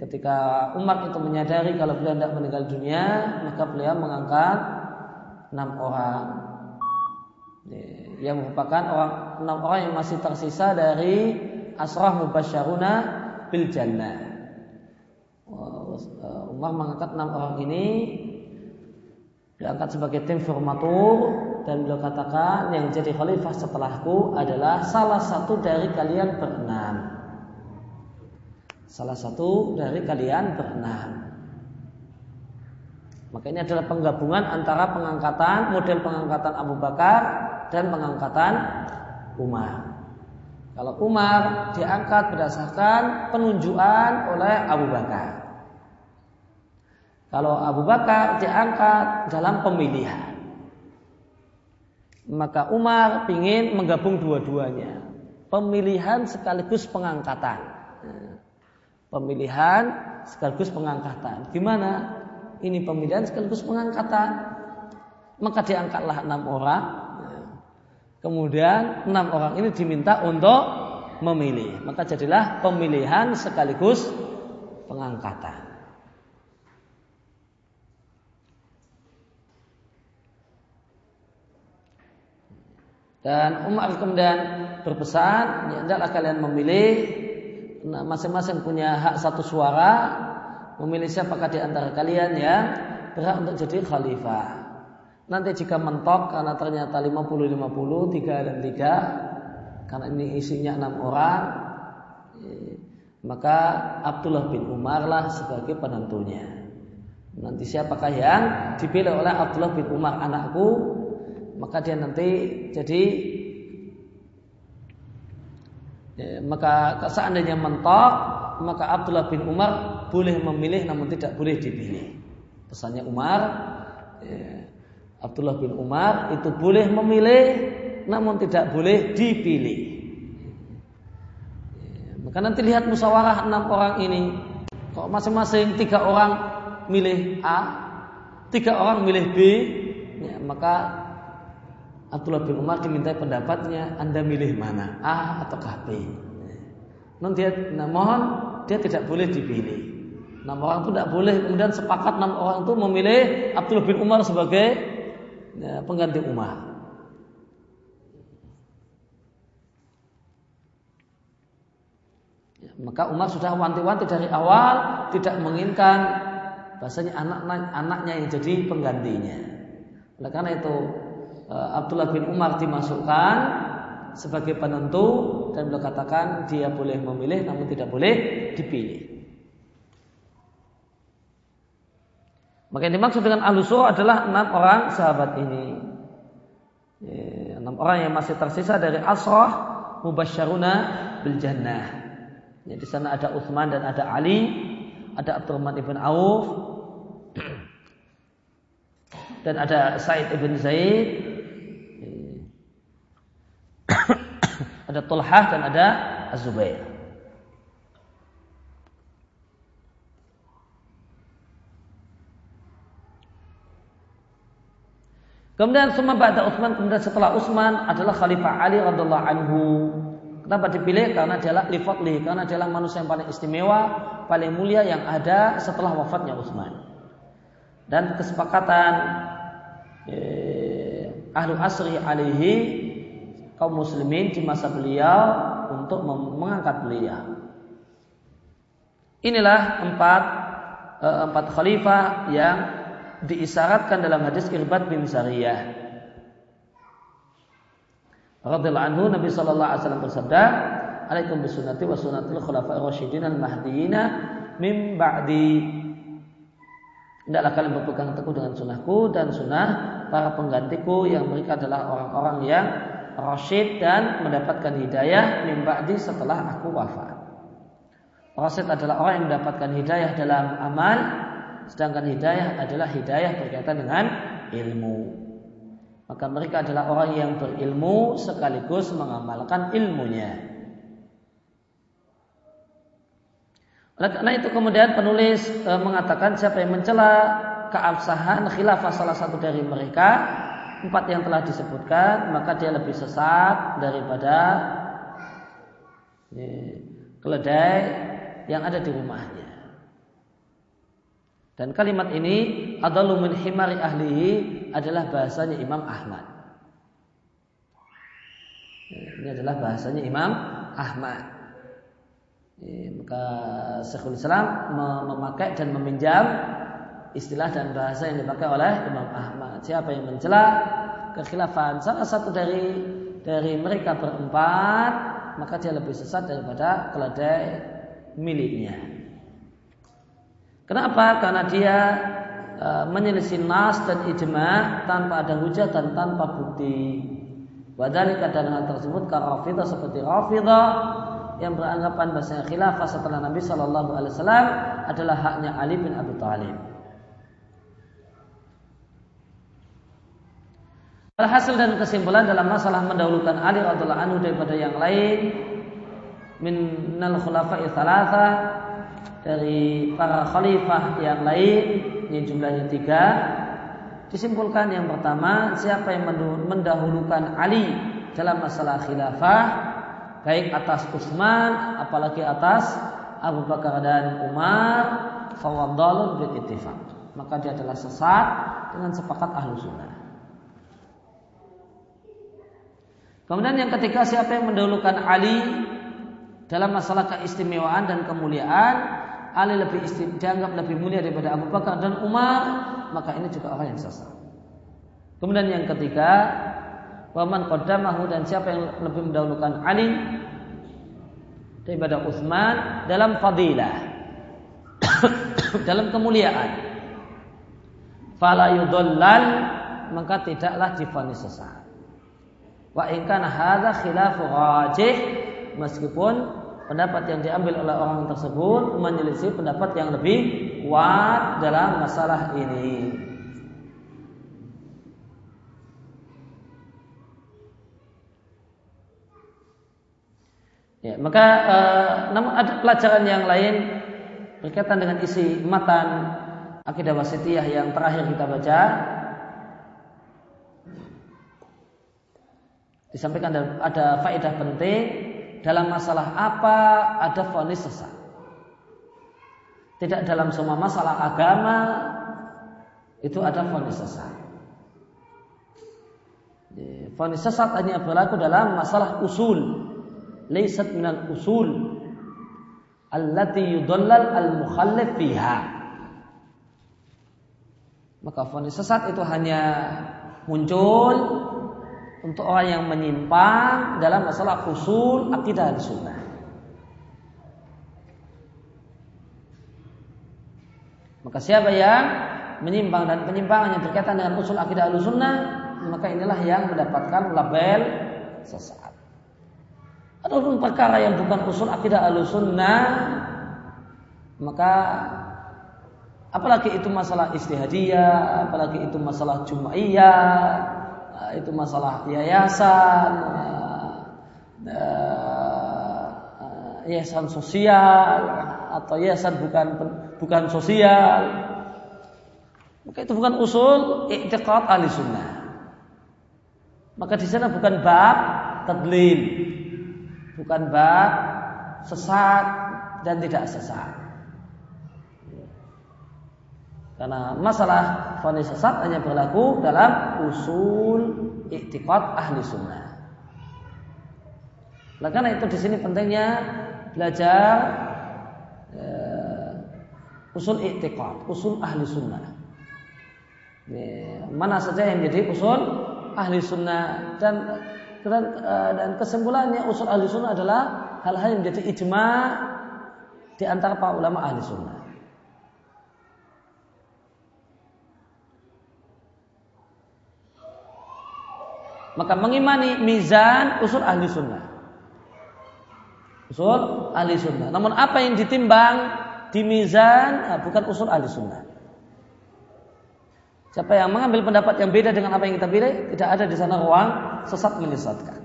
Ketika umat itu menyadari kalau beliau tidak meninggal dunia, maka beliau mengangkat enam orang yang merupakan orang enam orang yang masih tersisa dari asrah mubasyaruna bil jannah. Umar mengangkat enam orang ini diangkat sebagai tim formatur dan beliau katakan yang jadi khalifah setelahku adalah salah satu dari kalian berenam. Salah satu dari kalian berenam. Maka ini adalah penggabungan antara pengangkatan model pengangkatan Abu Bakar dan pengangkatan Umar. Kalau Umar diangkat berdasarkan penunjukan oleh Abu Bakar. Kalau Abu Bakar diangkat dalam pemilihan. Maka Umar ingin menggabung dua-duanya. Pemilihan sekaligus pengangkatan. Pemilihan sekaligus pengangkatan. Gimana? Ini pemilihan sekaligus pengangkatan. Maka diangkatlah enam orang Kemudian enam orang ini diminta untuk memilih. Maka jadilah pemilihan sekaligus pengangkatan. Dan Umar kemudian berpesan, hendaklah kalian memilih masing-masing punya hak satu suara, memilih siapakah di antara kalian yang berhak untuk jadi khalifah. Nanti jika mentok karena ternyata 50-50, 3 dan 3, karena ini isinya 6 orang, maka Abdullah bin Umar lah sebagai penentunya. Nanti siapakah yang dipilih oleh Abdullah bin Umar anakku, maka dia nanti jadi ya, maka seandainya mentok, maka Abdullah bin Umar boleh memilih namun tidak boleh dipilih. Pesannya Umar, ya, Abdullah bin Umar itu boleh memilih namun tidak boleh dipilih. Maka nanti lihat musyawarah enam orang ini. Kok masing-masing tiga orang milih A, tiga orang milih B, ya, maka Abdullah bin Umar diminta pendapatnya, Anda milih mana? A atau B? Nanti dia, nah, mohon dia tidak boleh dipilih. Enam orang itu tidak boleh. Kemudian sepakat enam orang itu memilih Abdullah bin Umar sebagai ya, pengganti Umar. Ya, maka Umar sudah wanti-wanti dari awal tidak menginginkan bahasanya anak anaknya yang jadi penggantinya. Oleh karena itu Abdullah bin Umar dimasukkan sebagai penentu dan beliau katakan dia boleh memilih namun tidak boleh dipilih. Maka yang dimaksud dengan ahlu adalah enam orang sahabat ini. Ya, enam orang yang masih tersisa dari asrah mubasyaruna bil jannah. Ya, di sana ada Uthman dan ada Ali, ada Abdurrahman ibn Auf, dan ada Said ibn Zaid, ada Tulhah dan ada Az-Zubair. Kemudian semua ba'da Utsman kemudian setelah Utsman adalah Khalifah Ali radhiallahu anhu. Kenapa dipilih? Karena adalah lifatli, karena adalah manusia yang paling istimewa, paling mulia yang ada setelah wafatnya Utsman. Dan kesepakatan eh, ahlu asri alaihi kaum muslimin di masa beliau untuk mengangkat beliau. Inilah empat eh, empat khalifah yang diisyaratkan dalam hadis Irbat bin Sariyah. Radhiyallahu anhu Nabi sallallahu alaihi wasallam bersabda, "Alaikum bisunnati wa sunnatil khulafa'ir rasyidin al-mahdiyina min ba'di." Hendaklah kalian berpegang teguh dengan sunnahku dan sunnah para penggantiku yang mereka adalah orang-orang yang rasyid dan mendapatkan hidayah min ba'di setelah aku wafat. Rasyid adalah orang yang mendapatkan hidayah dalam amal Sedangkan hidayah adalah hidayah berkaitan dengan ilmu. Maka mereka adalah orang yang berilmu sekaligus mengamalkan ilmunya. Oleh karena itu kemudian penulis e, mengatakan siapa yang mencela keabsahan khilafah salah satu dari mereka empat yang telah disebutkan maka dia lebih sesat daripada e, keledai yang ada di rumahnya. Dan kalimat ini adalah min himari ahlihi adalah bahasanya Imam Ahmad. Ini adalah bahasanya Imam Ahmad. Maka Syekhul Islam memakai dan meminjam istilah dan bahasa yang dipakai oleh Imam Ahmad. Siapa yang mencela kekhilafan salah satu dari dari mereka berempat, maka dia lebih sesat daripada keledai miliknya. Kenapa? Karena dia e, menyelisih nas dan ijma tanpa ada hujah dan tanpa bukti. Wadali kadang hal tersebut karafidah seperti rafidah yang beranggapan bahasa khilafah setelah Nabi Shallallahu Alaihi Wasallam adalah haknya Ali bin Abi Thalib. Alhasil dan kesimpulan dalam masalah mendahulukan Ali radhiallahu anhu daripada yang lain min nal khulafa'i thalatha dari para khalifah yang lain ini jumlahnya tiga disimpulkan yang pertama siapa yang mendahulukan Ali dalam masalah khilafah baik atas Utsman apalagi atas Abu Bakar dan Umar fawadhalun bil maka dia adalah sesat dengan sepakat ahlu sunnah kemudian yang ketiga siapa yang mendahulukan Ali dalam masalah keistimewaan dan kemuliaan Ali lebih istim, dianggap lebih mulia daripada Abu Bakar dan Umar, maka ini juga orang yang sesat. Kemudian yang ketiga, waman qaddamahu dan siapa yang lebih mendahulukan Ali daripada Utsman dalam fadilah, dalam kemuliaan. Fala yudallal maka tidaklah difonis sesat. Wa in kana khilafu rajih meskipun pendapat yang diambil oleh orang tersebut menyelisih pendapat yang lebih kuat dalam masalah ini. Ya, maka eh, ada pelajaran yang lain berkaitan dengan isi matan akidah wasitiyah yang terakhir kita baca. Disampaikan ada, ada faedah penting dalam masalah apa ada fonis sesat. Tidak dalam semua masalah agama itu ada fonis sesat. Fonis sesat hanya berlaku dalam masalah usul. Laisat minal usul allati yudallal al-mukhallif fiha. Maka fonis sesat itu hanya muncul untuk orang yang menyimpang dalam masalah usul akidah sunnah. Maka siapa yang menyimpang dan penyimpangannya berkaitan dengan usul akidah sunnah, maka inilah yang mendapatkan label sesat. Ataupun perkara yang bukan usul akidah sunnah, maka apalagi itu masalah istihadiyah, apalagi itu masalah jumaiyah, Eh, itu masalah yayasan, eh, yayasan sosial atau yayasan bukan bukan sosial. Maka itu bukan usul i'tiqad ahli sunnah. Maka di sana bukan bab tadlil, bukan bab sesat dan tidak sesat. Karena masalah fonis sesat hanya berlaku dalam usul iktiqad ahli sunnah. Nah, karena itu di sini pentingnya belajar uh, usul iktiqad, usul ahli sunnah. Mana saja yang menjadi usul ahli sunnah dan dan, uh, dan kesimpulannya usul ahli sunnah adalah hal-hal yang menjadi ijma di antara para ulama ahli sunnah. Maka mengimani mizan usul ahli sunnah. Usul ahli sunnah. Namun apa yang ditimbang di mizan nah, bukan usul ahli sunnah. Siapa yang mengambil pendapat yang beda dengan apa yang kita pilih, tidak ada di sana ruang sesat menyesatkan.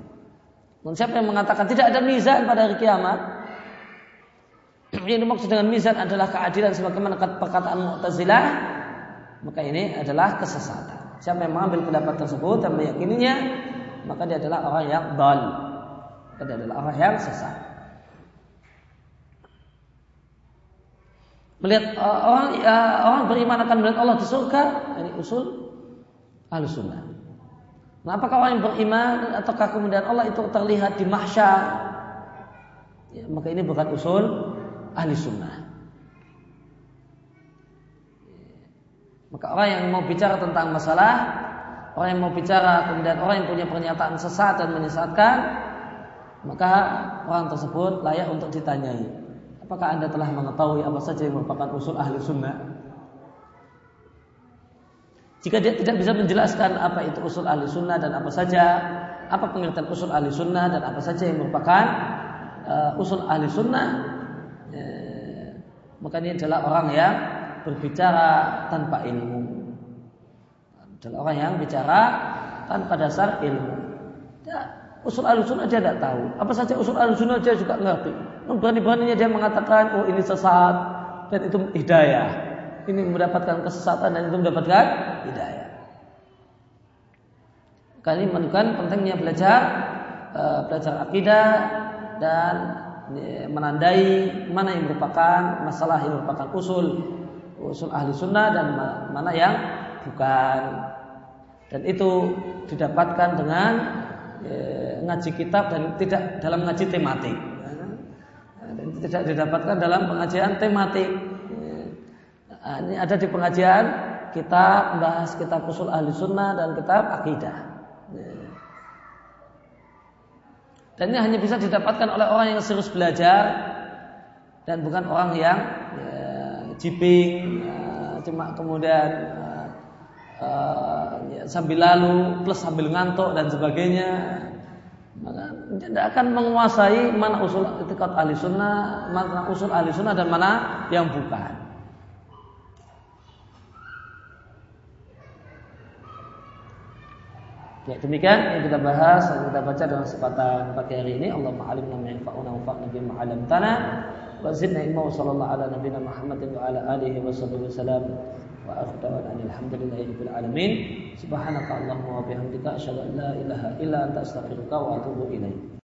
Dan siapa yang mengatakan tidak ada mizan pada hari kiamat, yang dimaksud dengan mizan adalah keadilan sebagaimana perkataan Mu'tazilah, maka ini adalah kesesatan. Siapa yang mengambil pendapat tersebut dan meyakininya, maka dia adalah orang yang dal. Maka dia adalah orang yang sesat. Melihat uh, orang uh, orang beriman akan melihat Allah di surga, ini usul ahli sunnah. Nah, apakah orang yang beriman ataukah kemudian Allah itu terlihat di mahsyar? Ya, maka ini bukan usul ahli sunnah. Maka orang yang mau bicara tentang masalah, orang yang mau bicara kemudian orang yang punya pernyataan sesat dan menyesatkan, maka orang tersebut layak untuk ditanyai. Apakah anda telah mengetahui apa saja yang merupakan usul ahli sunnah? Jika dia tidak bisa menjelaskan apa itu usul ahli sunnah dan apa saja, apa pengertian usul ahli sunnah dan apa saja yang merupakan uh, usul ahli sunnah, eh, maka ini adalah orang yang berbicara tanpa ilmu. Adalah orang yang bicara tanpa dasar ilmu. Ya, usul al-sunnah dia tidak tahu. Apa saja usul al-sunnah dia juga ngerti. Berani-beraninya dia mengatakan, oh ini sesat dan itu hidayah. Ini mendapatkan kesesatan dan itu mendapatkan hidayah. Kali menunjukkan pentingnya belajar uh, belajar akidah dan menandai mana yang merupakan masalah yang merupakan usul usul ahli sunnah dan mana yang bukan. Dan itu didapatkan dengan e, ngaji kitab dan tidak dalam ngaji tematik. Dan tidak didapatkan dalam pengajian tematik. Nah, ini ada di pengajian kita membahas kitab usul ahli sunnah dan kitab akidah. Dan ini hanya bisa didapatkan oleh orang yang serius belajar dan bukan orang yang jiping, uh, cuma kemudian uh, ya, sambil lalu plus sambil ngantuk dan sebagainya maka tidak akan menguasai mana usul etikat ahli sunnah, mana usul ahli sunnah dan mana yang bukan. Ya, demikian yang kita bahas yang kita baca dalam kesempatan pagi hari ini. Allah ma'alim nama yang fa'una wa fa'na bima tanah. وزدنا علما وصلى الله على نبينا محمد وعلى اله وصحبه وسلم واخر دعوانا ان الحمد لله رب العالمين سبحانك اللهم وبحمدك اشهد ان لا اله الا انت استغفرك واتوب اليك